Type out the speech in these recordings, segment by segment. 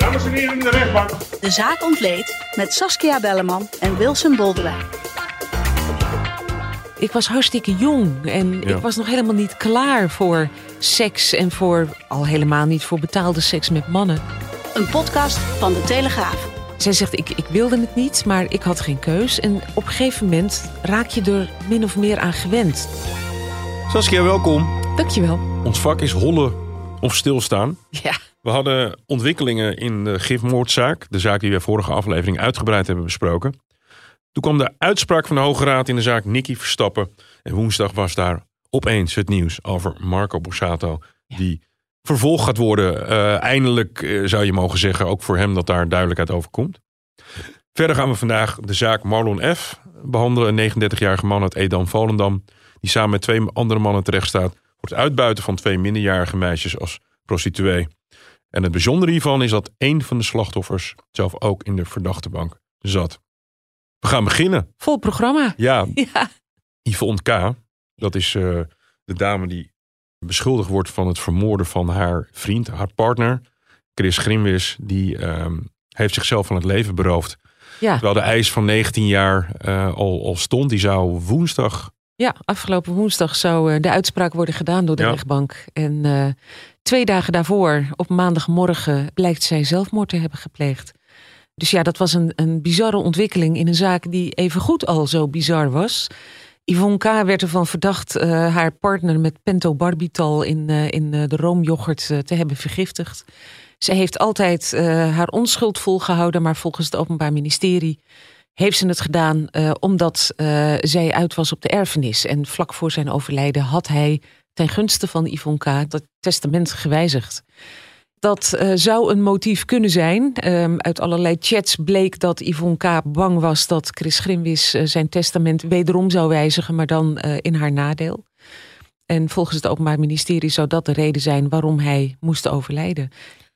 Dames en heren in de rechtbank. De zaak ontleed met Saskia Belleman en Wilson Boldewijn. Ik was hartstikke jong en Ja. ik was nog helemaal niet klaar voor seks en voor al helemaal niet voor betaalde seks met mannen. Een podcast van De Telegraaf. Zij zegt, ik, ik wilde het niet, maar ik had geen keus. En op een gegeven moment raak je er min of meer aan gewend. Saskia, welkom. Dankjewel. Ons vak is hollen of stilstaan. Ja. We hadden ontwikkelingen in de gifmoordzaak. De zaak die we vorige aflevering uitgebreid hebben besproken. Toen kwam de uitspraak van de Hoge Raad in de zaak Nicky Verstappen. En woensdag was daar opeens het nieuws over Marco Borsato. Die vervolgd gaat worden. Eh, eindelijk eh, zou je mogen zeggen, ook voor hem, dat daar duidelijkheid over komt. Verder gaan we vandaag de zaak Marlon F. behandelen. Een 39-jarige man uit Edam-Volendam. Die samen met twee andere mannen terecht staat. voor het uitbuiten van twee minderjarige meisjes als prostituee. En het bijzondere hiervan is dat één van de slachtoffers zelf ook in de verdachtebank zat. We gaan beginnen. Vol programma. Ja, Ja. Yvonne K. Dat is eh, de dame die beschuldigd wordt van het vermoorden van haar vriend, haar partner. Chris Grimwis, die ehm, heeft zichzelf van het leven beroofd. Ja. Terwijl de eis van 19 jaar eh, al, al stond. Die zou woensdag ja, afgelopen woensdag zou eh, de uitspraak worden gedaan door de Ja. rechtbank. En eh, twee dagen daarvoor, op maandagmorgen, blijkt zij zelfmoord te hebben gepleegd. Dus ja, dat was een, een bizarre ontwikkeling in een zaak die evengoed al zo bizar was. Yvonne K. werd ervan verdacht eh, haar partner met pentobarbital in, in de roomyoghurt te hebben vergiftigd. Zij heeft altijd haar onschuld volgehouden, maar volgens het Openbaar Ministerie heeft ze het gedaan eh, omdat eh, zij uit was op de erfenis. En vlak voor zijn overlijden had hij ten gunste van Yvonne K. dat testament gewijzigd. Dat eh, zou een motief kunnen zijn. Ehm, uit allerlei chats bleek dat Yvonne K. bang was dat Chris Grimwis zijn testament wederom zou wijzigen, maar dan in haar nadeel. En volgens het Openbaar Ministerie zou dat de reden zijn waarom hij moest overlijden.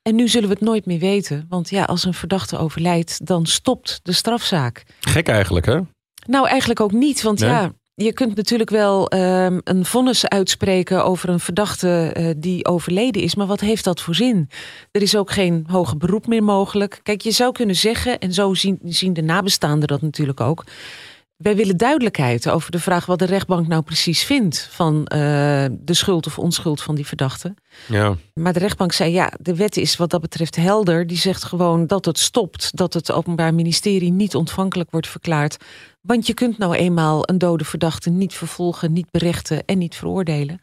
En nu zullen we het nooit meer weten, want ja, als een verdachte overlijdt, dan stopt de strafzaak. Gek eigenlijk, hè? Nou, eigenlijk ook niet. Want Nee? ja, je kunt natuurlijk wel ehm, een vonnis uitspreken over een verdachte eh, die overleden is. Maar wat heeft dat voor zin? Er is ook geen hoger beroep meer mogelijk. Kijk, je zou kunnen zeggen, en zo zien, zien de nabestaanden dat natuurlijk ook. Wij willen duidelijkheid over de vraag wat de rechtbank nou precies vindt van eh, de schuld of onschuld van die verdachte. Ja. Maar de rechtbank zei ja, de wet is wat dat betreft helder. Die zegt gewoon dat het stopt, dat het Openbaar Ministerie niet ontvankelijk wordt verklaard. Want je kunt nou eenmaal een dode verdachte niet vervolgen, niet berechten en niet veroordelen.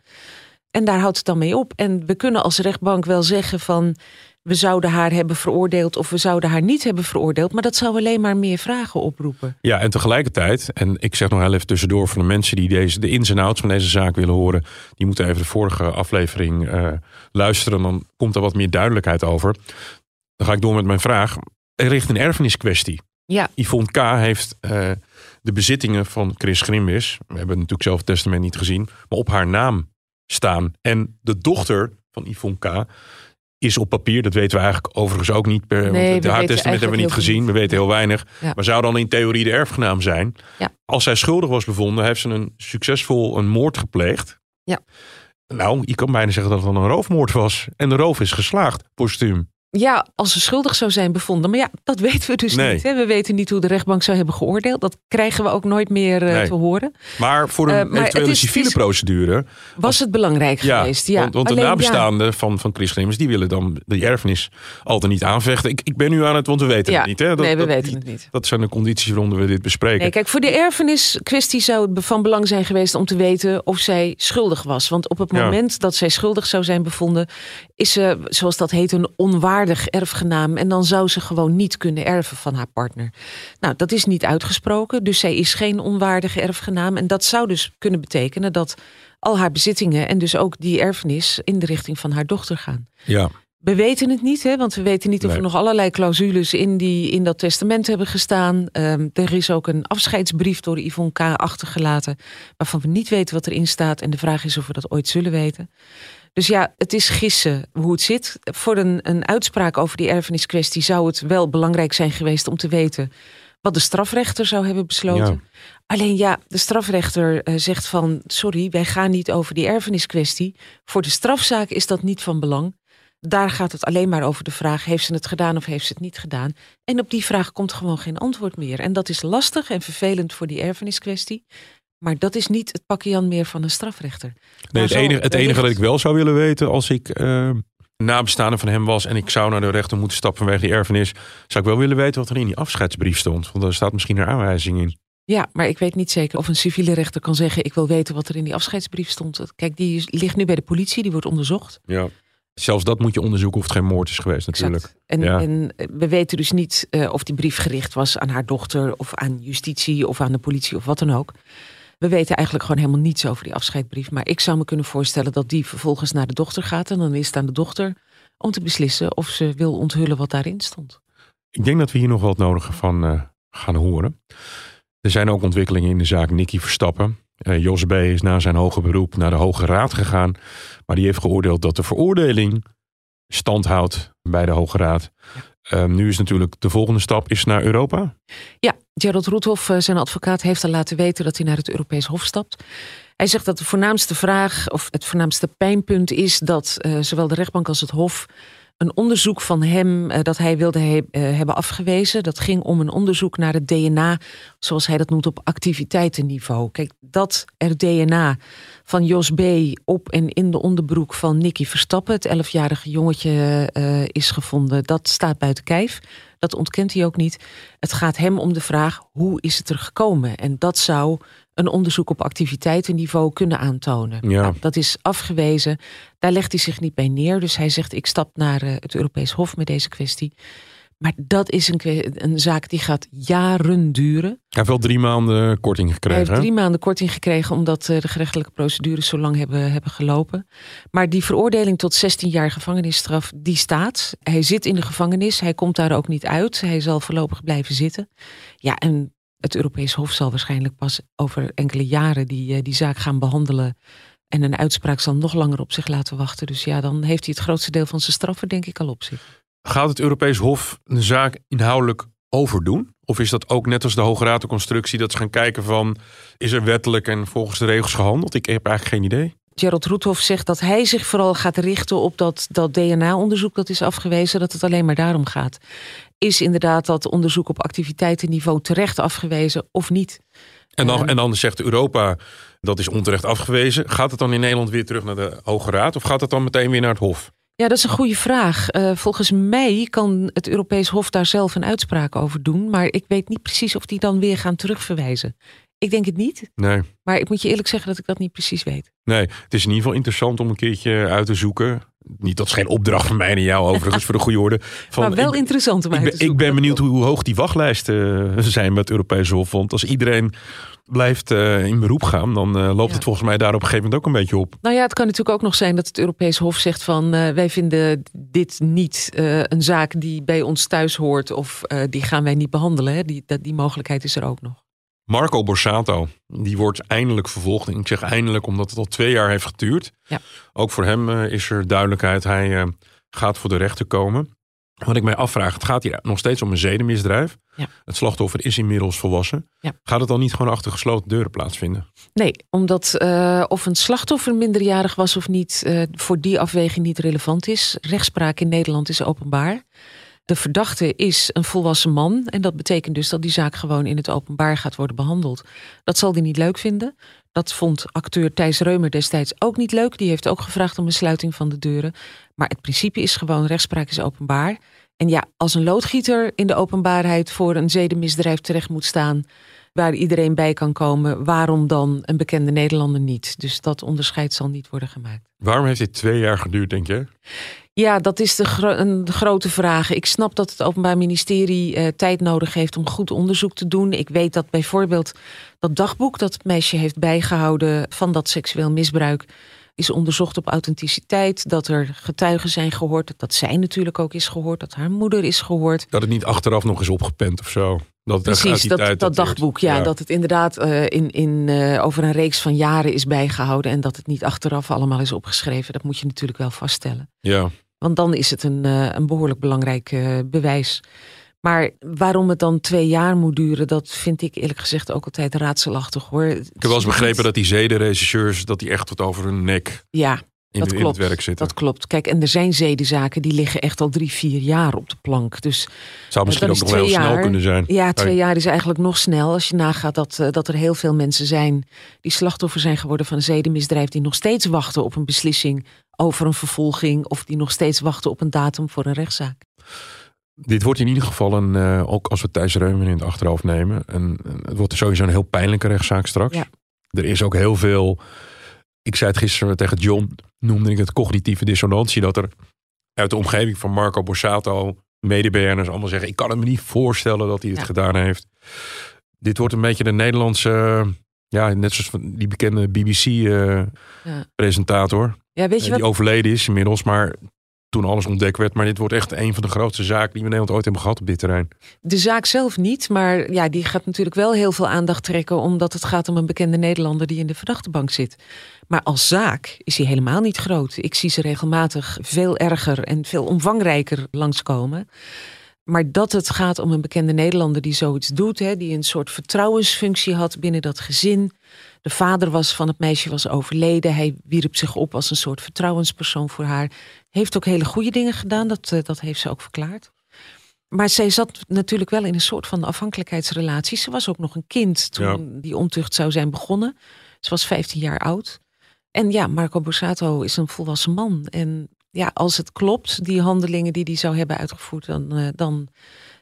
En daar houdt het dan mee op. En we kunnen als rechtbank wel zeggen van we zouden haar hebben veroordeeld of we zouden haar niet hebben veroordeeld. Maar dat zou alleen maar meer vragen oproepen. Ja, en tegelijkertijd, en ik zeg nog heel even tussendoor voor de mensen die deze, de ins en outs van deze zaak willen horen, die moeten even de vorige aflevering eh, luisteren. Dan komt er wat meer duidelijkheid over. Dan ga ik door met mijn vraag. Er ligt een erfeniskwestie. Ja. Yvonne K. heeft eh, de bezittingen van Chris Grimwis, we hebben natuurlijk zelf het testament niet gezien, maar op haar naam staan. En de dochter van Yvonne K. is op papier, dat weten we eigenlijk overigens ook niet. Per, Nee, want we haar weten testament hebben we niet gezien, we weten heel weinig. Ja. Maar zou dan in theorie de erfgenaam zijn. Ja. Als zij schuldig was bevonden, heeft ze een succesvol een moord gepleegd. Ja. Nou, je kan bijna zeggen dat het dan een roofmoord was. En de roof is geslaagd, postuum. Ja, als ze schuldig zou zijn bevonden. Maar ja, dat weten we dus Nee. niet. Hè? We weten niet hoe de rechtbank zou hebben geoordeeld. Dat krijgen we ook nooit meer eh, Nee. te horen. Maar voor een maar eventuele is- civiele is- procedure. Was het belangrijk Ja, geweest? Ja, want, want de ja, nabestaanden van, van Chris Grimmers, die willen dan de erfenis altijd niet aanvechten. Ik, ik ben nu aan het, want we weten Ja, het niet. Hè? Dat, nee, we dat- weten die- het niet. Dat zijn de condities waaronder we dit bespreken. Nee, kijk, voor de erfeniskwestie zou het van belang zijn geweest om te weten of zij schuldig was. Want op het moment dat zij schuldig zou zijn bevonden, is ze, zoals dat heet, een onwaardig erfgenaam. En dan zou ze gewoon niet kunnen erven van haar partner. Nou, dat is niet uitgesproken, dus zij is geen onwaardige erfgenaam. En dat zou dus kunnen betekenen dat al haar bezittingen en dus ook die erfenis in de richting van haar dochter gaan. ja. We weten het niet, hè, want we weten niet of er nog allerlei clausules in, die, in dat testament hebben gestaan. Ehm, er is ook een afscheidsbrief door Yvonne K. achtergelaten, waarvan we niet weten wat erin staat. En de vraag is of we dat ooit zullen weten. Dus ja, het is gissen hoe het zit. Voor een, een uitspraak over die erfeniskwestie zou het wel belangrijk zijn geweest om te weten wat de strafrechter zou hebben besloten. Ja. Alleen ja, de strafrechter eh, zegt van sorry, wij gaan niet over die erfeniskwestie. Voor de strafzaak is dat niet van belang. Daar gaat het alleen maar over de vraag: heeft ze het gedaan of heeft ze het niet gedaan? En op die vraag komt gewoon geen antwoord meer. En dat is lastig en vervelend voor die erfeniskwestie. Maar dat is niet het pakje aan meer van een strafrechter. Nee, het enige, het enige dat ik wel zou willen weten als ik eh nabestaande van hem was en ik zou naar de rechter moeten stappen vanwege die erfenis, zou ik wel willen weten wat er in die afscheidsbrief stond. Want daar staat misschien een aanwijzing in. Ja, maar ik weet niet zeker of een civiele rechter kan zeggen: ik wil weten wat er in die afscheidsbrief stond. Kijk, die ligt nu bij de politie, die wordt onderzocht. Ja. Zelfs dat moet je onderzoeken of het geen moord is geweest natuurlijk. Exact. En, Ja. en we weten dus niet eh, of die brief gericht was aan haar dochter of aan justitie of aan de politie of wat dan ook. We weten eigenlijk gewoon helemaal niets over die afscheidbrief. Maar ik zou me kunnen voorstellen dat die vervolgens naar de dochter gaat. En dan is het aan de dochter om te beslissen of ze wil onthullen wat daarin stond. Ik denk dat we hier nog wat nodig van eh, gaan horen. Er zijn ook ontwikkelingen in de zaak Nicky Verstappen. Eh, Jos B. is na zijn hoge beroep naar de Hoge Raad gegaan. Maar die heeft geoordeeld dat de veroordeling stand houdt bij de Hoge Raad. Eh, nu is natuurlijk de volgende stap is naar Europa. Ja, Gerald Roethoff, eh, zijn advocaat, heeft al laten weten dat hij naar het Europees Hof stapt. Hij zegt dat de voornaamste vraag of het voornaamste pijnpunt is dat eh, zowel de rechtbank als het Hof een onderzoek van hem eh, dat hij wilde he- hebben afgewezen. Dat ging om een onderzoek naar het DNA, zoals hij dat noemt, op activiteitenniveau. Kijk, dat er DNA van Jos B. op en in de onderbroek van Nicky Verstappen, het 11-jarige jongetje, eh, is gevonden, dat staat buiten kijf. Dat ontkent hij ook niet. Het gaat hem om de vraag hoe is het er gekomen? En dat zou een onderzoek op activiteitenniveau kunnen aantonen. Ja. Nou, dat is afgewezen. Daar legt hij zich niet bij neer. Dus hij zegt: Ik stap naar eh, het Europees Hof met deze kwestie. Maar dat is een, een zaak die gaat jaren duren. Hij heeft wel drie maanden korting Hij gekregen. heeft hè? drie maanden korting gekregen omdat eh, de gerechtelijke procedures zo lang hebben, hebben gelopen. Maar die veroordeling tot 16 jaar gevangenisstraf, die staat. Hij zit in de gevangenis, hij komt daar ook niet uit. Hij zal voorlopig blijven zitten. Ja, en het Europees Hof zal waarschijnlijk pas over enkele jaren die, eh, die zaak gaan behandelen. En een uitspraak zal nog langer op zich laten wachten. Dus ja, dan heeft hij het grootste deel van zijn straf er denk ik al op zich. Gaat het Europees Hof een zaak inhoudelijk overdoen? Of is dat ook net als de Hoge Raad de constructie dat ze gaan kijken van is er wettelijk en volgens de regels gehandeld? Ik heb eigenlijk geen idee. Gerald Roethoff zegt dat hij zich vooral gaat richten op dat, dat DNA-onderzoek dat is afgewezen, dat het alleen maar daarom gaat. Is inderdaad dat onderzoek op activiteitenniveau terecht afgewezen of niet? En dan, Ehm. en dan zegt Europa dat is onterecht afgewezen. Gaat het dan in Nederland weer terug naar de Hoge Raad? Of gaat het dan meteen weer naar het Hof? Ja, dat is een goede vraag. Eh, volgens mij kan het Europees Hof daar zelf een uitspraak over doen, maar ik weet niet precies of die dan weer gaan terugverwijzen. Ik denk het niet, Nee. maar ik moet je eerlijk zeggen dat ik dat niet precies weet. Nee, het is in ieder geval interessant om een keertje uit te zoeken. Niet dat is geen opdracht van mij en jou overigens voor de goede orde. Van, maar wel ik, interessant om ik, uit te ik zoeken. ben benieuwd hoe, hoe hoog die wachtlijsten zijn met het Europese Hof. Want als iedereen blijft eh, in beroep gaan, dan eh, loopt Ja. het volgens mij daar op een gegeven moment ook een beetje op. Nou ja, het kan natuurlijk ook nog zijn dat het Europees Hof zegt van eh, wij vinden dit niet een zaak die bij ons thuis hoort of die gaan wij niet behandelen. Hè. Die, dat, die mogelijkheid is er ook nog. Marco Borsato, die wordt eindelijk vervolgd. En ik zeg eindelijk omdat het al twee jaar heeft geduurd. Ja. Ook voor hem is er duidelijkheid. Hij gaat voor de rechter komen. Wat ik mij afvraag, het gaat hier nog steeds om een zedenmisdrijf. Ja. Het slachtoffer is inmiddels volwassen. Ja. Gaat het dan niet gewoon achter gesloten deuren plaatsvinden? Nee, omdat eh, of een slachtoffer minderjarig was of niet, eh, voor die afweging niet relevant is. Rechtspraak in Nederland is openbaar. De verdachte is een volwassen man. En dat betekent dus dat die zaak gewoon in het openbaar gaat worden behandeld. Dat zal hij niet leuk vinden. Dat vond acteur Thijs Reumer destijds ook niet leuk. Die heeft ook gevraagd om een sluiting van de deuren. Maar het principe is gewoon: rechtspraak is openbaar. En ja, als een loodgieter in de openbaarheid voor een zedenmisdrijf terecht moet staan. waar iedereen bij kan komen, waarom dan een bekende Nederlander niet? Dus dat onderscheid zal niet worden gemaakt. Waarom heeft dit twee jaar geduurd, denk je? Ja, dat is de, gro- een grote vraag. Ik snap dat het Openbaar Ministerie eh, tijd nodig heeft om goed onderzoek te doen. Ik weet dat bijvoorbeeld dat dagboek dat het meisje heeft bijgehouden van dat seksueel misbruik. Is onderzocht op authenticiteit. Dat er getuigen zijn gehoord. Dat zij natuurlijk ook is gehoord. Dat haar moeder is gehoord. Dat het niet achteraf nog is opgepend of zo. Dat Precies, dat, dagboek. Ja, dat het inderdaad eh, in, in, eh, over een reeks van jaren is bijgehouden. En dat het niet achteraf allemaal is opgeschreven. Dat moet je natuurlijk wel vaststellen. Ja, Want dan is het een, eh, een behoorlijk belangrijk bewijs. Maar waarom het dan twee jaar moet duren, dat vind ik eerlijk gezegd ook altijd raadselachtig hoor. ik heb wel eens begrepen dat die zedenregisseurs... dat die echt tot over hun nek Ja, in, dat de- in klopt. het werk zitten. dat klopt. Kijk, en er zijn zedenzaken die liggen echt al drie, vier jaar op de plank. Dus Zou misschien ook nog wel heel snel kunnen zijn. ja, twee Hey. jaar is eigenlijk nog snel. Als je nagaat dat, eh, dat er heel veel mensen zijn die slachtoffer zijn geworden van een zedenmisdrijf. Die nog steeds wachten op een beslissing over een vervolging. Of die nog steeds wachten op een datum voor een rechtszaak. Dit wordt in ieder geval een, eh, ook als we Thijs Reumer in het achterhoofd nemen, een, het wordt sowieso een heel pijnlijke rechtszaak straks. Ja. Er is ook heel veel, ik zei het gisteren tegen John, noemde ik het cognitieve dissonantie, dat er uit de omgeving van Marco Borsato, mede-BN'ers allemaal zeggen, ik kan het me niet voorstellen dat hij het Ja. gedaan heeft. Dit wordt een beetje de Nederlandse, ja, net zoals van die bekende Ja. BBC-presentator, Ja, weet je die wat? overleden is inmiddels, maar toen alles ontdekt werd. Maar dit wordt echt een van de grootste zaken die we in Nederland ooit hebben gehad op dit terrein. De zaak zelf niet, maar ja, die gaat natuurlijk wel heel veel aandacht trekken, omdat het gaat om een bekende Nederlander die in de verdachtebank zit. Maar als zaak is hij helemaal niet groot. Ik zie ze regelmatig veel erger en veel omvangrijker langskomen. Maar dat het gaat om een bekende Nederlander die zoiets doet, hè, die een soort vertrouwensfunctie had binnen dat gezin. De vader was van het meisje was overleden. Hij wierp zich op als een soort vertrouwenspersoon voor haar. Heeft ook hele goede dingen gedaan, dat, eh, dat heeft ze ook verklaard. Maar zij zat natuurlijk wel in een soort van afhankelijkheidsrelatie. Ze was ook nog een kind toen die ontucht zou zijn begonnen. Ze was 15 jaar oud. En ja, Marco Borsato is een volwassen man. En ja, als het klopt, die handelingen die hij zou hebben uitgevoerd, dan, eh, dan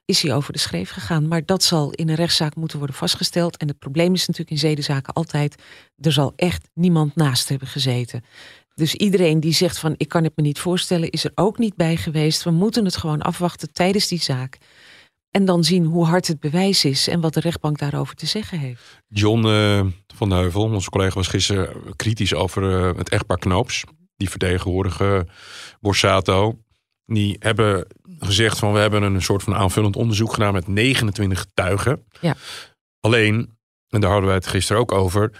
is hij over de schreef gegaan. Maar dat zal in een rechtszaak moeten worden vastgesteld. En het probleem is natuurlijk in zedenzaken altijd, er zal echt niemand naast hebben gezeten. Dus iedereen die zegt van ik kan het me niet voorstellen, is er ook niet bij geweest. We moeten het gewoon afwachten tijdens die zaak. En dan zien hoe hard het bewijs is en wat de rechtbank daarover te zeggen heeft. John eh, van Heuvel, onze collega, was gisteren kritisch over eh, het echtpaar Knoops. Die vertegenwoordigen Borsato. Die hebben gezegd van we hebben een soort van aanvullend onderzoek gedaan met 29 getuigen. Ja. Alleen, en daar hadden wij het gisteren ook over,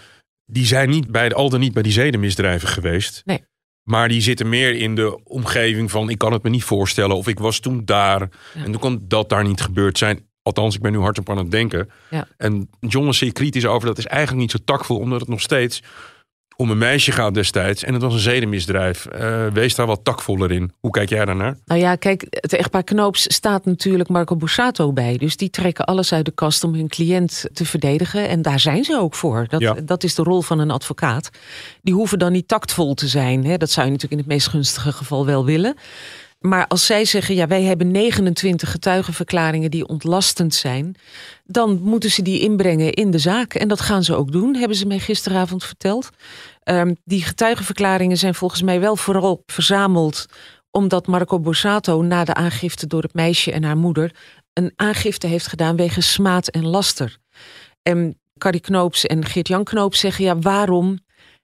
die zijn niet bij, al dan niet bij die zedenmisdrijven geweest. Nee. Maar die zitten meer in de omgeving van ik kan het me niet voorstellen of ik was toen daar. Ja. En toen kan dat daar niet gebeurd zijn. Althans, ik ben nu hardop aan het denken. Ja. En John was zeer kritisch over. Dat is eigenlijk niet zo takvol, omdat het nog steeds om een meisje gaat destijds. En het was een zedenmisdrijf. Eh, wees daar wat takvoller in. Hoe kijk jij daarnaar? Nou ja, kijk, het echtpaar Knoops staat natuurlijk Marco Borsato bij. Dus die trekken alles uit de kast om hun cliënt te verdedigen. En daar zijn ze ook voor. Dat, Ja. dat is de rol van een advocaat. Die hoeven dan niet tactvol te zijn. Hè. Dat zou je natuurlijk in het meest gunstige geval wel willen. Maar als zij zeggen, ja, wij hebben 29 getuigenverklaringen die ontlastend zijn, dan moeten ze die inbrengen in de zaak. En dat gaan ze ook doen, hebben ze mij gisteravond verteld. Ehm, die getuigenverklaringen zijn volgens mij wel vooral verzameld omdat Marco Borsato na de aangifte door het meisje en haar moeder een aangifte heeft gedaan wegens smaad en laster. En Carrie Knoops en Geert-Jan Knoops zeggen, ja, waarom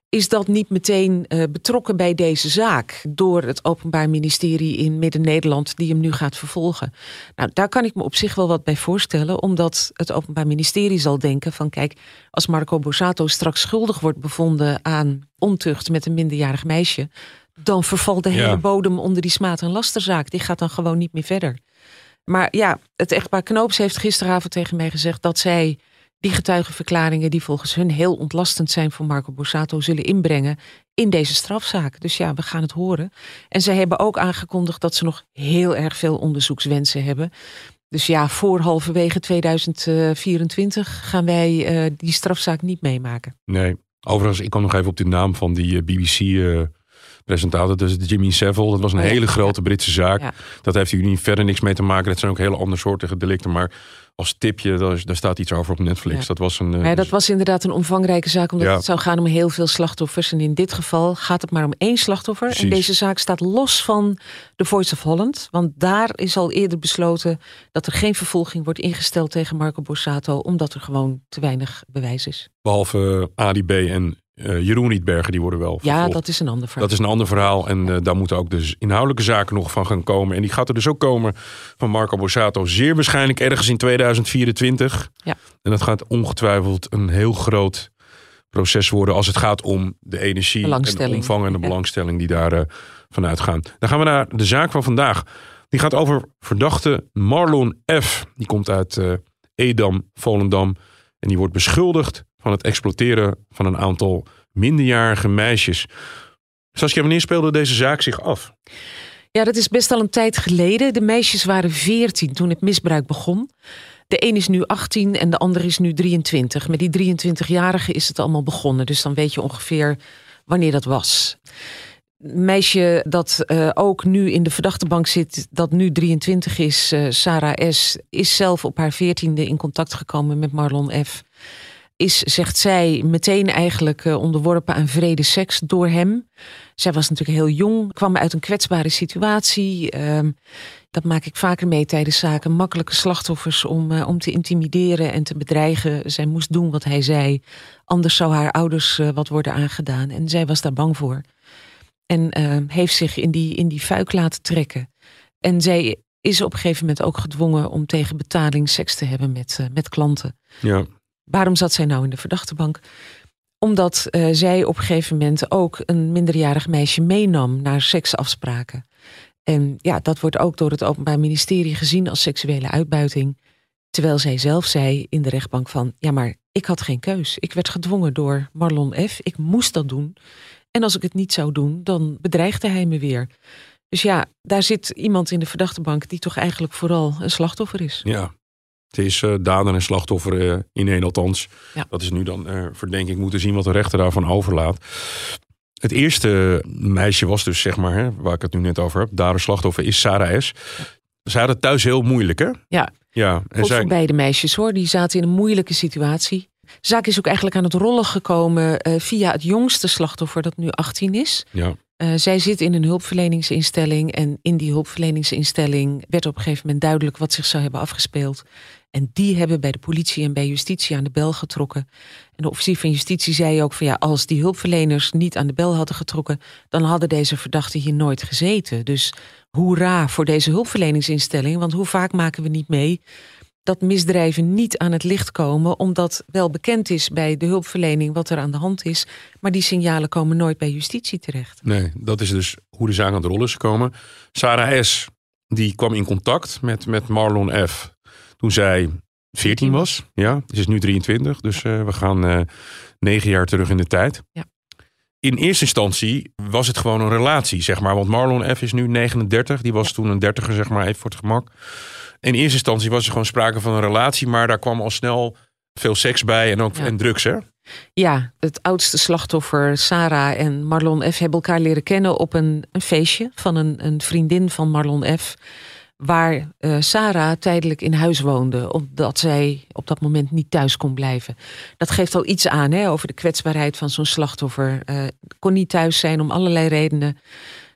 is dat niet meteen eh, betrokken bij deze zaak door het Openbaar Ministerie in Midden-Nederland die hem nu gaat vervolgen. Nou, daar kan ik me op zich wel wat bij voorstellen, omdat het Openbaar Ministerie zal denken van kijk, als Marco Borsato straks schuldig wordt bevonden aan ontucht met een minderjarig meisje, dan vervalt de Ja. hele bodem onder die smaad- en lasterzaak. Die gaat dan gewoon niet meer verder. Maar ja, het echtpaar Knoops heeft gisteravond tegen mij gezegd dat zij die getuigenverklaringen die volgens hun heel ontlastend zijn voor Marco Borsato zullen inbrengen in deze strafzaak. Dus ja, we gaan het horen. En zij hebben ook aangekondigd dat ze nog heel erg veel onderzoekswensen hebben. Dus ja, voor halverwege 2024 gaan wij eh, die strafzaak niet meemaken. Nee. Overigens, ik kwam nog even op de naam van die BBC-presentator. dus Jimmy Savile. Dat was een Oh hele grote Britse zaak. Ja. Dat heeft hier niet verder niks mee te maken. Dat zijn ook hele andersoortige delicten. Maar als tipje, daar, staat iets over op Netflix. Ja. Dat was een... eh, ja, dat was inderdaad een omvangrijke zaak, omdat Ja. het zou gaan om heel veel slachtoffers. En in dit geval gaat het maar om één slachtoffer. Precies. En deze zaak staat los van The Voice of Holland. Want daar is al eerder besloten dat er geen vervolging wordt ingesteld tegen Marco Borsato, omdat er gewoon te weinig bewijs is. Behalve Ali B en eh, Jeroen Rietbergen, die worden wel Ja, dat is een ander verhaal. Dat is een ander verhaal. En eh, daar moeten ook dus inhoudelijke zaken nog van gaan komen. En die gaat er dus ook komen van Marco Borsato. Zeer waarschijnlijk ergens in 2024. Ja. En dat gaat ongetwijfeld een heel groot proces worden als het gaat om de energie en de omvang en de belangstelling die daar eh, vanuit gaan. Dan gaan we naar de zaak van vandaag. Die gaat over verdachte Marlon F. Die komt uit Edam, Volendam. En die wordt beschuldigd van het exploiteren van een aantal minderjarige meisjes. Saskia, wanneer speelde deze zaak zich af? Ja, dat is best al een tijd geleden. De meisjes waren 14 toen het misbruik begon. De een is nu 18 en de ander is nu 23. Met die 23-jarige is het allemaal begonnen. Dus dan weet je ongeveer wanneer dat was. Meisje dat eh, ook nu in de verdachtebank zit, dat nu 23 is, eh, Sarah S., is zelf op haar 14e in contact gekomen met Marlon F. Is, zegt zij, meteen eigenlijk eh, onderworpen aan vrede seks door hem. Zij was natuurlijk heel jong, kwam uit een kwetsbare situatie. Ehm, dat maak ik vaker mee tijdens zaken. Makkelijke slachtoffers om, eh, om te intimideren en te bedreigen. Zij moest doen wat hij zei. Anders zou haar ouders eh, wat worden aangedaan. En zij was daar bang voor. En ehm, heeft zich in die, in die fuik laten trekken. En zij is op een gegeven moment ook gedwongen om tegen betaling seks te hebben met, met klanten. Ja, Waarom zat zij nou in de verdachtebank? Omdat eh, zij op een gegeven moment ook een minderjarig meisje meenam naar seksafspraken. En ja, dat wordt ook door het Openbaar Ministerie gezien als seksuele uitbuiting. Terwijl zij zelf zei in de rechtbank van, ja maar ik had geen keus. Ik werd gedwongen door Marlon F. Ik moest dat doen. En als ik het niet zou doen, dan bedreigde hij me weer. Dus ja, daar zit iemand in de verdachtebank die toch eigenlijk vooral een slachtoffer is. ja. Het is eh, dader en slachtoffer eh, in één althans. Ja. Dat is nu dan eh verdenking moeten zien wat de rechter daarvan overlaat. Het eerste meisje was dus, zeg maar, hè, waar ik het nu net over heb, dader slachtoffer, is Sarah S. Zij had het thuis heel moeilijk, hè? Ja, Ja, en zij, voor beide meisjes hoor. Die zaten in een moeilijke situatie. De zaak is ook eigenlijk aan het rollen gekomen via het jongste slachtoffer dat nu 18 is. ja, Eh, zij zit in een hulpverleningsinstelling en in die hulpverleningsinstelling werd op een gegeven moment duidelijk wat zich zou hebben afgespeeld. En die hebben bij de politie en bij justitie aan de bel getrokken. En de officier van justitie zei ook van ja, als die hulpverleners niet aan de bel hadden getrokken, dan hadden deze verdachten hier nooit gezeten. Dus hoera voor deze hulpverleningsinstelling, want hoe vaak maken we niet mee dat misdrijven niet aan het licht komen, omdat wel bekend is bij de hulpverlening wat er aan de hand is, maar die signalen komen nooit bij justitie terecht. nee, dat is dus hoe de zaak aan het rollen is gekomen. Sarah S. die kwam in contact met, met Marlon F. toen zij 14 was. Ja, ze is nu 23, dus eh, we gaan eh, negen jaar terug in de tijd. Ja. In eerste instantie was het gewoon een relatie, zeg maar. Want Marlon F. is nu 39, die was toen een dertiger, zeg maar, even voor het gemak. In eerste instantie was er gewoon sprake van een relatie, maar daar kwam al snel veel seks bij en ook Ja. en drugs, hè? Ja, het oudste slachtoffer, Sarah en Marlon F. hebben elkaar leren kennen op een, een feestje van een, een vriendin van Marlon F. Waar eh, Sarah tijdelijk in huis woonde, omdat zij op dat moment niet thuis kon blijven. Dat geeft al iets aan hè, over de kwetsbaarheid van zo'n slachtoffer. Eh, kon niet thuis zijn om allerlei redenen.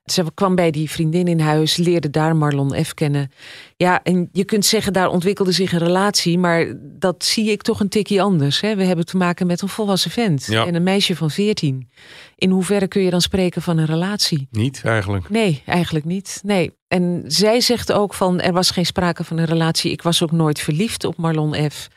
Ze kwam bij die vriendin in huis, leerde daar Marlon F. kennen. Ja, en je kunt zeggen, daar ontwikkelde zich een relatie, maar dat zie ik toch een tikje anders. Hè? We hebben te maken met een volwassen vent Ja. en een meisje van 14. In hoeverre kun je dan spreken van een relatie? Niet eigenlijk. Nee, eigenlijk niet. Nee. En zij zegt ook van er was geen sprake van een relatie. Ik was ook nooit verliefd op Marlon F.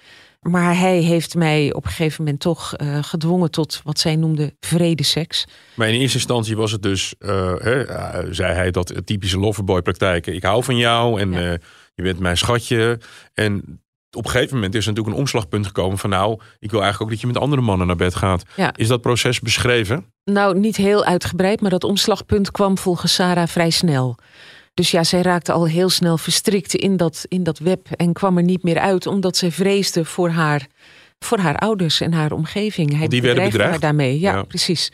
Maar hij heeft mij op een gegeven moment toch eh, gedwongen tot wat zij noemde vredeseks. Maar in eerste instantie was het dus, eh, hè, eh, zei hij dat typische loverboy praktijken. Ik hou van jou en Ja. je bent mijn schatje. En op een gegeven moment is er natuurlijk een omslagpunt gekomen van nou, ik wil eigenlijk ook dat je met andere mannen naar bed gaat. Ja. Is dat proces beschreven? Nou, niet heel uitgebreid, maar dat omslagpunt kwam volgens Sarah vrij snel. Dus ja, zij raakte al heel snel verstrikt in dat, in dat web en kwam er niet meer uit, omdat zij vreesde voor haar, voor haar ouders en haar omgeving. Hij die werden bedreigde haar bedreigd? daarmee. Ja, Ja. precies.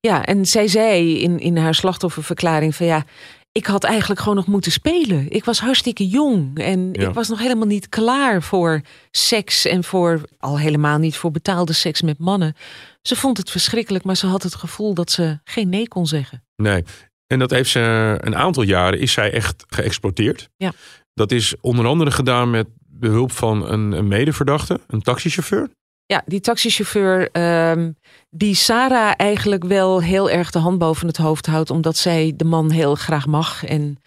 Ja, en zij zei in, in haar slachtofferverklaring van ja, ik had eigenlijk gewoon nog moeten spelen. Ik was hartstikke jong en Ja. ik was nog helemaal niet klaar voor seks en voor al helemaal niet voor betaalde seks met mannen. Ze vond het verschrikkelijk, maar ze had het gevoel dat ze geen nee kon zeggen. Nee. En dat heeft ze een aantal jaren is zij echt geëxploiteerd. Ja. Dat is onder andere gedaan met behulp van een, een medeverdachte, een taxichauffeur. Ja, die taxichauffeur ehm, die Sarah eigenlijk wel heel erg de hand boven het hoofd houdt, omdat zij de man heel graag mag. En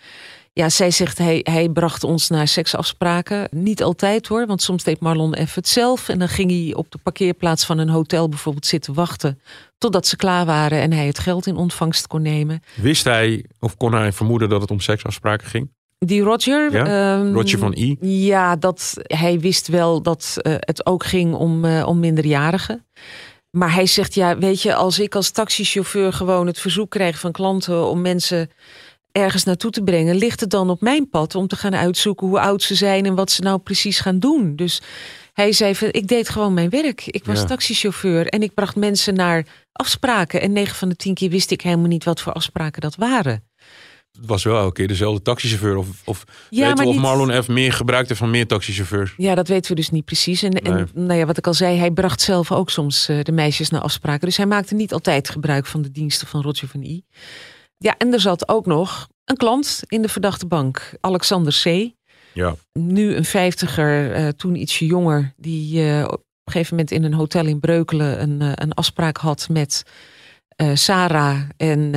ja, zij zegt hij, hij bracht ons naar seksafspraken. Niet altijd hoor, want soms deed Marlon even het zelf. En dan ging hij op de parkeerplaats van een hotel bijvoorbeeld zitten wachten. Totdat ze klaar waren en hij het geld in ontvangst kon nemen. Wist hij of kon hij vermoeden dat het om seksafspraken ging? Die Roger. Ja, ehm, Roger van I. Ja, dat, hij wist wel dat eh, het ook ging om, eh, om minderjarigen. Maar hij zegt, ja, weet je, als ik als taxichauffeur gewoon het verzoek krijg van klanten om mensen ergens naartoe te brengen, ligt het dan op mijn pad om te gaan uitzoeken hoe oud ze zijn en wat ze nou precies gaan doen. Dus hij zei van, ik deed gewoon mijn werk. Ik was Ja. taxichauffeur en ik bracht mensen naar afspraken. En 9 van de 10 keer wist ik helemaal niet wat voor afspraken dat waren. Het was wel elke keer dezelfde taxichauffeur. Of, of Ja, weten we of niet- Marlon F. meer gebruikt heeft van meer taxichauffeurs? Ja, dat weten we dus niet precies. En, en nou ja, wat ik al zei, hij bracht zelf ook soms eh, de meisjes naar afspraken. Dus hij maakte niet altijd gebruik van de diensten van Roger van I. Ja, en er zat ook nog een klant in de verdachte bank, Alexander C. Ja. Nu een vijftiger, eh, toen ietsje jonger, die eh, op een gegeven moment in een hotel in Breukelen een, eh, een afspraak had met Sarah. En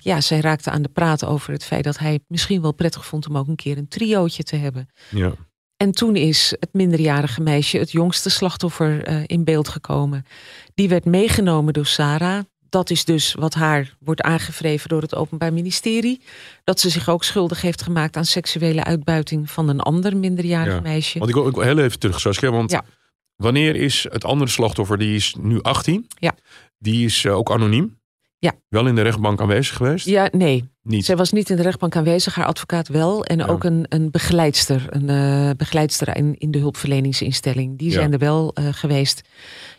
ja, zij raakte aan de praat over het feit dat hij het misschien wel prettig vond om ook een keer een triootje te hebben. Ja. En toen is het minderjarige meisje, het jongste slachtoffer, in beeld gekomen. Die werd meegenomen door Sarah. Dat is dus wat haar wordt aangevreven door het Openbaar Ministerie. Dat ze zich ook schuldig heeft gemaakt aan seksuele uitbuiting van een ander minderjarig Ja. meisje. Want ik wil, ik wil heel even terug, Saskia. Want Ja. wanneer is het andere slachtoffer, die is nu 18. Ja. Die is eh, ook anoniem. Ja. Wel in de rechtbank aanwezig geweest. Ja, nee. Niet. Zij was niet in de rechtbank aanwezig, haar advocaat wel. En Ja. ook een, een begeleidster, een eh, begeleidster in, in de hulpverleningsinstelling. Die Ja. zijn er wel eh, geweest.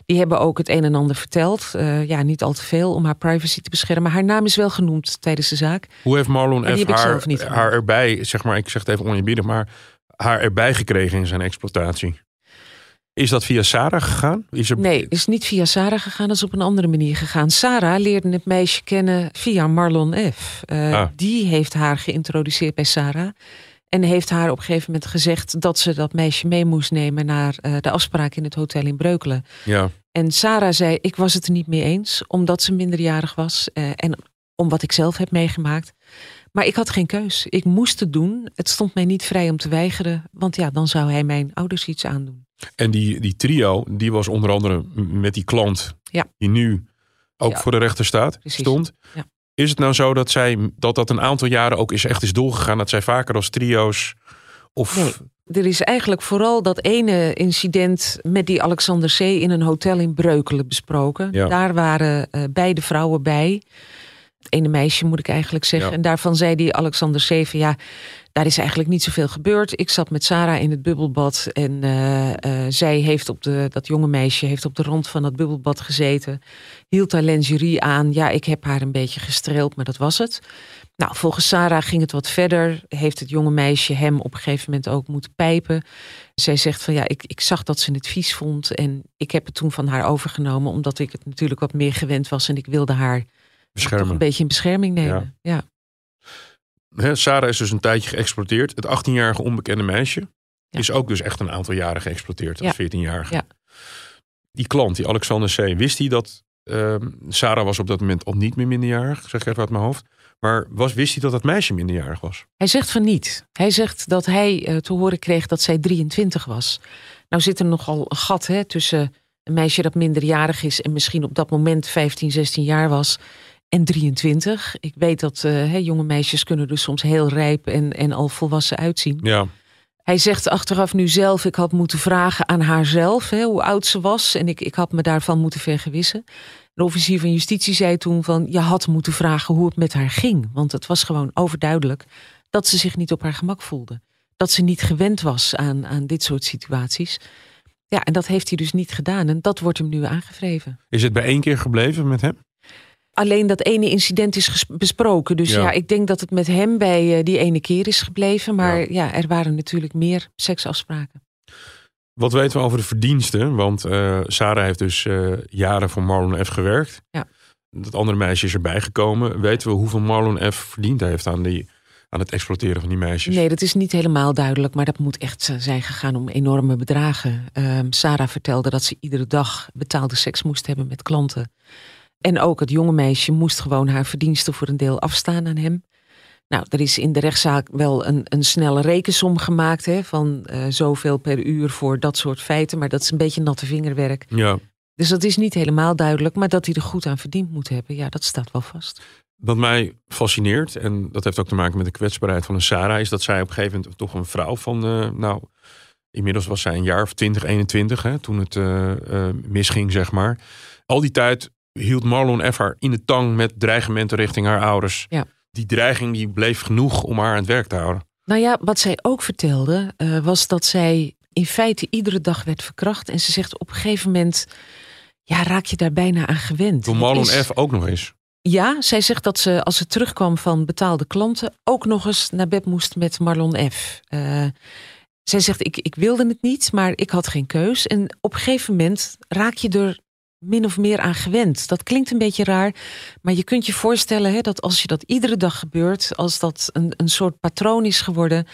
Die hebben ook het een en ander verteld. Eh, ja, niet al te veel om haar privacy te beschermen. Maar haar naam is wel genoemd tijdens de zaak. Hoe heeft Marlon F. haar erbij, zeg maar, ik zeg het even oneerbiedig, maar haar erbij gekregen in zijn exploitatie? Is dat via Sarah gegaan? Is er, Nee, is niet via Sarah gegaan, dat is op een andere manier gegaan. Sarah leerde het meisje kennen via Marlon F. Eh, Ah. Die heeft haar geïntroduceerd bij Sarah. En heeft haar op een gegeven moment gezegd dat ze dat meisje mee moest nemen naar eh, de afspraak in het hotel in Breukelen. Ja, En Sarah zei, ik was het er niet mee eens, omdat ze minderjarig was. eh, en om wat ik zelf heb meegemaakt. Maar ik had geen keus. Ik moest het doen. Het stond mij niet vrij om te weigeren. Want ja, dan zou hij mijn ouders iets aandoen. en die, die trio, die was onder andere met die klant, Ja. die nu ook Ja. voor de rechter staat, Precies. stond. Ja. Is het nou zo dat zij dat dat een aantal jaren ook is echt is doorgegaan, dat zij vaker als trio's of Nee. Er is eigenlijk vooral dat ene incident met die Alexander C. in een hotel in Breukelen besproken. Ja. Daar waren eh, beide vrouwen bij. Het ene meisje moet ik eigenlijk zeggen. Ja. En daarvan zei die Alexander C. van ja, daar is eigenlijk niet zoveel gebeurd. Ik zat met Sarah in het bubbelbad en eh, eh, zij heeft op de, dat jonge meisje heeft op de rand van dat bubbelbad gezeten. Hield haar lingerie aan. Ja, ik heb haar een beetje gestreeld, maar dat was het. Nou, volgens Sarah ging het wat verder. Heeft het jonge meisje hem op een gegeven moment ook moeten pijpen. Zij zegt van ja, ik, ik zag dat ze het vies vond. En ik heb het toen van haar overgenomen. Omdat ik het natuurlijk wat meer gewend was. En ik wilde haar toch een beetje in bescherming nemen. Ja. Hè, Sarah is dus een tijdje geëxploiteerd. Het 18-jarige onbekende meisje Ja. is ook dus echt een aantal jaren geëxploiteerd als Ja. 14-jarige. Ja. Die klant, die Alexander C., wist hij dat ehm, Sarah was op dat moment al niet meer minderjarig, zeg ik even uit mijn hoofd. Maar was, wist hij dat dat meisje minderjarig was? Hij zegt van niet. Hij zegt dat hij eh, te horen kreeg dat zij 23 was. Nou zit er nogal een gat hè, tussen een meisje dat minderjarig is... en misschien op dat moment 15, 16 jaar was... en 23. Ik weet dat eh, jonge meisjes kunnen er soms heel rijp en, en al volwassen uitzien. Ja, Hij zegt achteraf nu zelf, ik had moeten vragen aan haarzelf hè, hoe oud ze was. En ik, ik had me daarvan moeten vergewissen. De officier van justitie zei toen van, je had moeten vragen hoe het met haar ging. Want het was gewoon overduidelijk dat ze zich niet op haar gemak voelde. Dat ze niet gewend was aan, aan dit soort situaties. Ja, en dat heeft hij dus niet gedaan. En dat wordt hem nu aangevreven. is het bij één keer gebleven met hem? Alleen dat ene incident is besproken. Dus Ja. ja. ik denk dat het met hem bij eh, die ene keer is gebleven. Maar Ja. ja, er waren natuurlijk meer seksafspraken. Wat weten we over de verdiensten? Want eh, Sarah heeft dus eh, jaren voor Marlon F. gewerkt. Ja. Dat andere meisje is erbij gekomen. Weten we hoeveel Marlon F. verdiend heeft aan die, aan het exploiteren van die meisjes. Nee, dat is niet helemaal duidelijk, maar dat moet echt zijn gegaan om enorme bedragen. Um, Sarah vertelde dat ze iedere dag betaalde seks moest hebben met klanten. En ook het jonge meisje moest gewoon haar verdiensten voor een deel afstaan aan hem. Nou, er is in de rechtszaak wel een, een snelle rekensom gemaakt hè, van uh, zoveel per uur voor dat soort feiten, maar dat is een beetje natte vingerwerk. Ja. Dus dat is niet helemaal duidelijk, maar dat hij er goed aan verdiend moet hebben, ja, dat staat wel vast. Wat mij fascineert, en dat heeft ook te maken met de kwetsbaarheid van een Sarah, is dat zij op een gegeven moment toch een vrouw van, uh, nou, inmiddels was zij een jaar of 20, 21, hè, toen het uh, misging, zeg maar. Al die tijd hield Marlon F. haar in de tang met dreigementen richting haar ouders. Ja. Die dreiging die bleef genoeg om haar aan het werk te houden. Nou ja, wat zij ook vertelde, uh, was dat zij in feite iedere dag werd verkracht. En ze zegt op een gegeven moment, ja, raak je daar bijna aan gewend. Door Marlon is... F. ook nog eens. Ja, zij zegt dat ze als ze terugkwam van betaalde klanten ook nog eens naar bed moest met Marlon F. Uh, zij zegt, ik, ik wilde het niet, maar ik had geen keus. En op een gegeven moment raak je er min of meer aan gewend. Dat klinkt een beetje raar, maar je kunt je voorstellen hè, dat als je dat iedere dag gebeurt, als dat een, een soort patroon is geworden,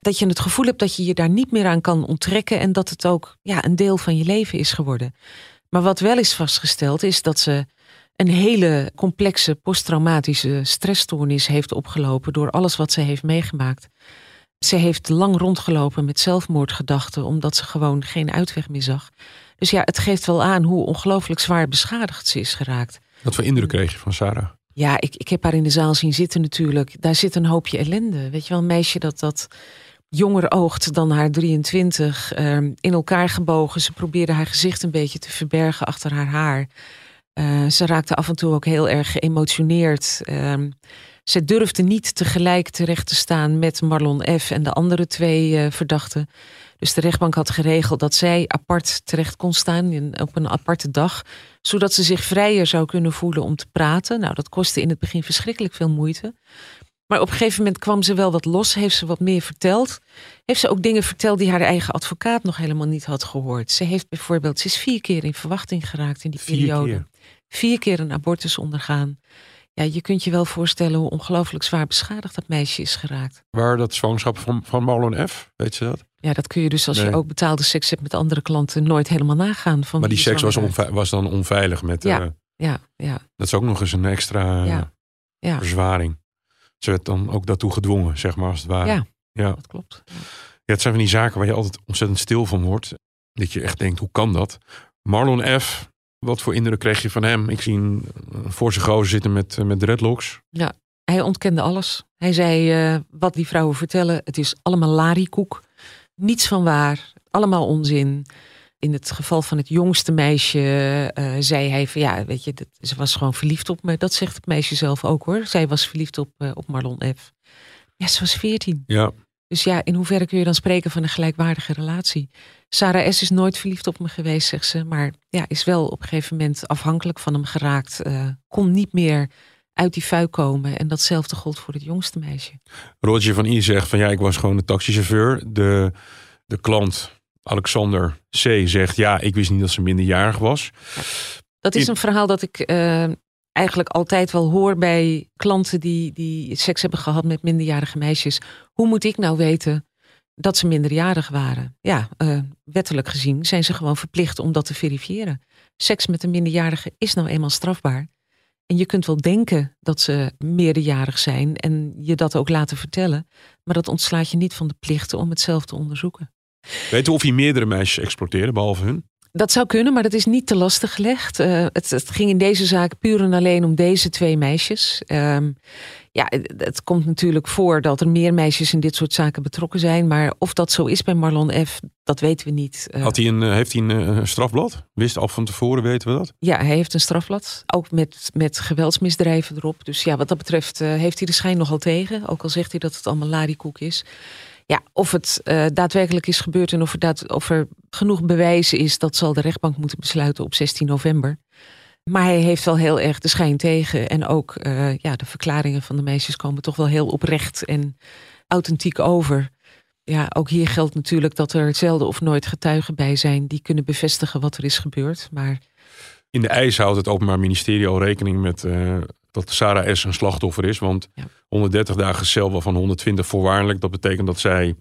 dat je het gevoel hebt dat je je daar niet meer aan kan onttrekken en dat het ook ja, een deel van je leven is geworden. Maar wat wel is vastgesteld is dat ze een hele complexe posttraumatische stressstoornis heeft opgelopen door alles wat ze heeft meegemaakt. Ze heeft lang rondgelopen met zelfmoordgedachten omdat ze gewoon geen uitweg meer zag. Dus ja, het geeft wel aan hoe ongelooflijk zwaar beschadigd ze is geraakt. Wat voor indruk kreeg je van Sarah? Ja, ik, ik heb haar in de zaal zien zitten natuurlijk. Daar zit een hoopje ellende. Weet je wel, een meisje dat, dat jonger oogt dan haar 23. Uh, in elkaar gebogen. Ze probeerde haar gezicht een beetje te verbergen achter haar haar. Uh, ze raakte af en toe ook heel erg geëmotioneerd. Uh, ze durfde niet tegelijk terecht te staan met Marlon F. en de andere twee uh, verdachten. Dus de rechtbank had geregeld dat zij apart terecht kon staan in, op een aparte dag, zodat ze zich vrijer zou kunnen voelen om te praten. Nou, dat kostte in het begin verschrikkelijk veel moeite. Maar op een gegeven moment kwam ze wel wat los, heeft ze wat meer verteld. Heeft ze ook dingen verteld die haar eigen advocaat nog helemaal niet had gehoord. Ze heeft bijvoorbeeld, ze is vier keer in verwachting geraakt in die Vier periode. keer. Vier keer een abortus ondergaan. Ja, je kunt je wel voorstellen hoe ongelooflijk zwaar beschadigd dat meisje is geraakt. Waar dat zwangerschap van, van Marlon F., weet ze dat? Ja, dat kun je dus als Nee. je ook betaalde seks hebt met andere klanten nooit helemaal nagaan. Van Maar die seks was, was dan onveilig. Met, Ja. eh, Ja, ja, dat is ook nog eens een extra Ja. ja, verzwaring. Ze werd dan ook daartoe gedwongen, zeg maar, als het ware. Ja. ja. dat klopt. Ja, het zijn van die zaken waar je altijd ontzettend stil van wordt. Dat je echt denkt, hoe kan dat? Marlon F., wat voor indruk kreeg je van hem? Ik zie een voor zijn gozer zitten met, eh, met dreadlocks. Hij ontkende alles. Hij zei, eh, wat die vrouwen vertellen, het is allemaal larikoek. Niets van waar, allemaal onzin. In het geval van het jongste meisje eh, zei hij van ja, weet je, dat, ze was gewoon verliefd op me. Dat zegt het meisje zelf ook hoor. Zij was verliefd op, op Marlon F. Ja, ze was veertien. Ja, Dus ja, in hoeverre kun je dan spreken van een gelijkwaardige relatie? Sarah S. is nooit verliefd op me geweest, zegt ze. Maar ja, is wel op een gegeven moment afhankelijk van hem geraakt. eh, kon niet meer uit die fuik komen. En datzelfde gold voor het jongste meisje. Roger van I zegt van ja, ik was gewoon de taxichauffeur. De, de klant Alexander C. zegt ja, ik wist niet dat ze minderjarig was. Dat is een verhaal dat ik eh, eigenlijk altijd wel hoor bij klanten die, die seks hebben gehad met minderjarige meisjes. Hoe moet ik nou weten dat ze minderjarig waren? Ja, eh, wettelijk gezien zijn ze gewoon verplicht om dat te verifiëren. Seks met een minderjarige is nou eenmaal strafbaar. En je kunt wel denken dat ze meerderjarig zijn en je dat ook laten vertellen. Maar dat ontslaat je niet van de plichten om het zelf te onderzoeken. Weet u of hij meerdere meisjes exploiteerde, behalve hun? Dat zou kunnen, maar dat is niet te lastig gelegd. Eh, het, het ging in deze zaak puur en alleen om deze twee meisjes. Ehm, ja, het, het komt natuurlijk voor dat er meer meisjes in dit soort zaken betrokken zijn. Maar of dat zo is bij Marlon F., dat weten we niet. Eh, Had hij een, eh, heeft hij een strafblad? Wist al van tevoren, weten we dat? ja, hij heeft een strafblad, ook met, met geweldsmisdrijven erop. Dus ja, wat dat betreft heeft hij de schijn nogal tegen. Ook al zegt hij dat het allemaal larikoek is. Ja, of het eh, daadwerkelijk is gebeurd en of er, of er genoeg bewijzen is, dat zal de rechtbank moeten besluiten op 16 november. Maar hij heeft wel heel erg de schijn tegen. En ook eh, ja, de verklaringen van de meisjes komen toch wel heel oprecht en authentiek over. Ja, ook hier geldt natuurlijk dat er zelden of nooit getuigen bij zijn die kunnen bevestigen wat er is gebeurd. Maar In de eis houdt het Openbaar Ministerie al rekening met eh, dat Sarah S. een slachtoffer is. Want Ja. 130 dagen cel, waarvan 120 voorwaardelijk. Dat betekent dat zij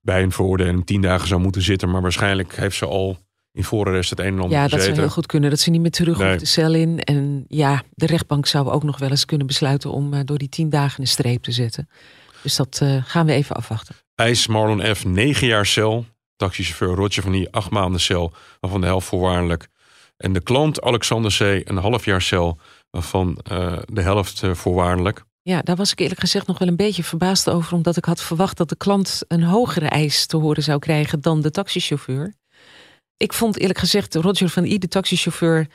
bij een veroordeling 10 dagen zou moeten zitten. Maar waarschijnlijk heeft ze al in voorarrest het een en ander Ja, dat zou heel goed kunnen. Dat ze niet meer terug Nee. hoeft de cel in. En ja, de rechtbank zou ook nog wel eens kunnen besluiten om eh, door die tien dagen een streep te zetten. Dus dat eh, gaan we even afwachten. Eis Marlon F. 9 jaar cel. Taxichauffeur Roger van die 8 maanden cel, waarvan de helft voorwaardelijk. En de klant Alexander C. een half jaar cel, waarvan eh, de helft eh, voorwaardelijk. Ja, daar was ik eerlijk gezegd nog wel een beetje verbaasd over. Omdat ik had verwacht dat de klant een hogere eis te horen zou krijgen dan de taxichauffeur. Ik vond eerlijk gezegd Roger van I, de taxichauffeur,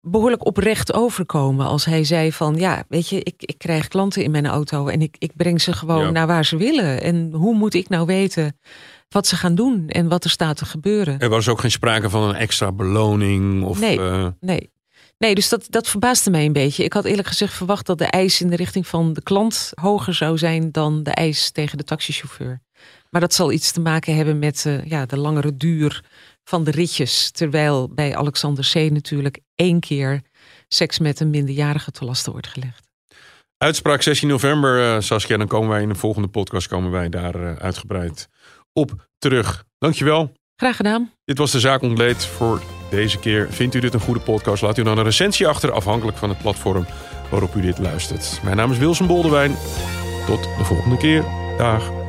behoorlijk oprecht overkomen. Als hij zei van, ja, weet je, ik, ik krijg klanten in mijn auto en ik, ik breng ze gewoon Ja. naar waar ze willen. En hoe moet ik nou weten wat ze gaan doen en wat er staat te gebeuren? Er was ook geen sprake van een extra beloning. Of, Nee. eh, Nee. Nee, dus dat, dat verbaasde mij een beetje. Ik had eerlijk gezegd verwacht dat de eis in de richting van de klant hoger zou zijn dan de eis tegen de taxichauffeur. Maar dat zal iets te maken hebben met eh, ja, de langere duur van de ritjes. Terwijl bij Alexander C. natuurlijk één keer seks met een minderjarige te lasten wordt gelegd. Uitspraak 16 november, eh, Saskia. Dan komen wij in de volgende podcast komen wij daar eh, uitgebreid op terug. Dankjewel. Graag gedaan. Dit was de Zaak Ontleed voor deze keer. Vindt u dit een goede podcast? Laat u dan een recensie achter, afhankelijk van het platform waarop u dit luistert. Mijn naam is Wilson Boldewijn. Tot de volgende keer. Dag.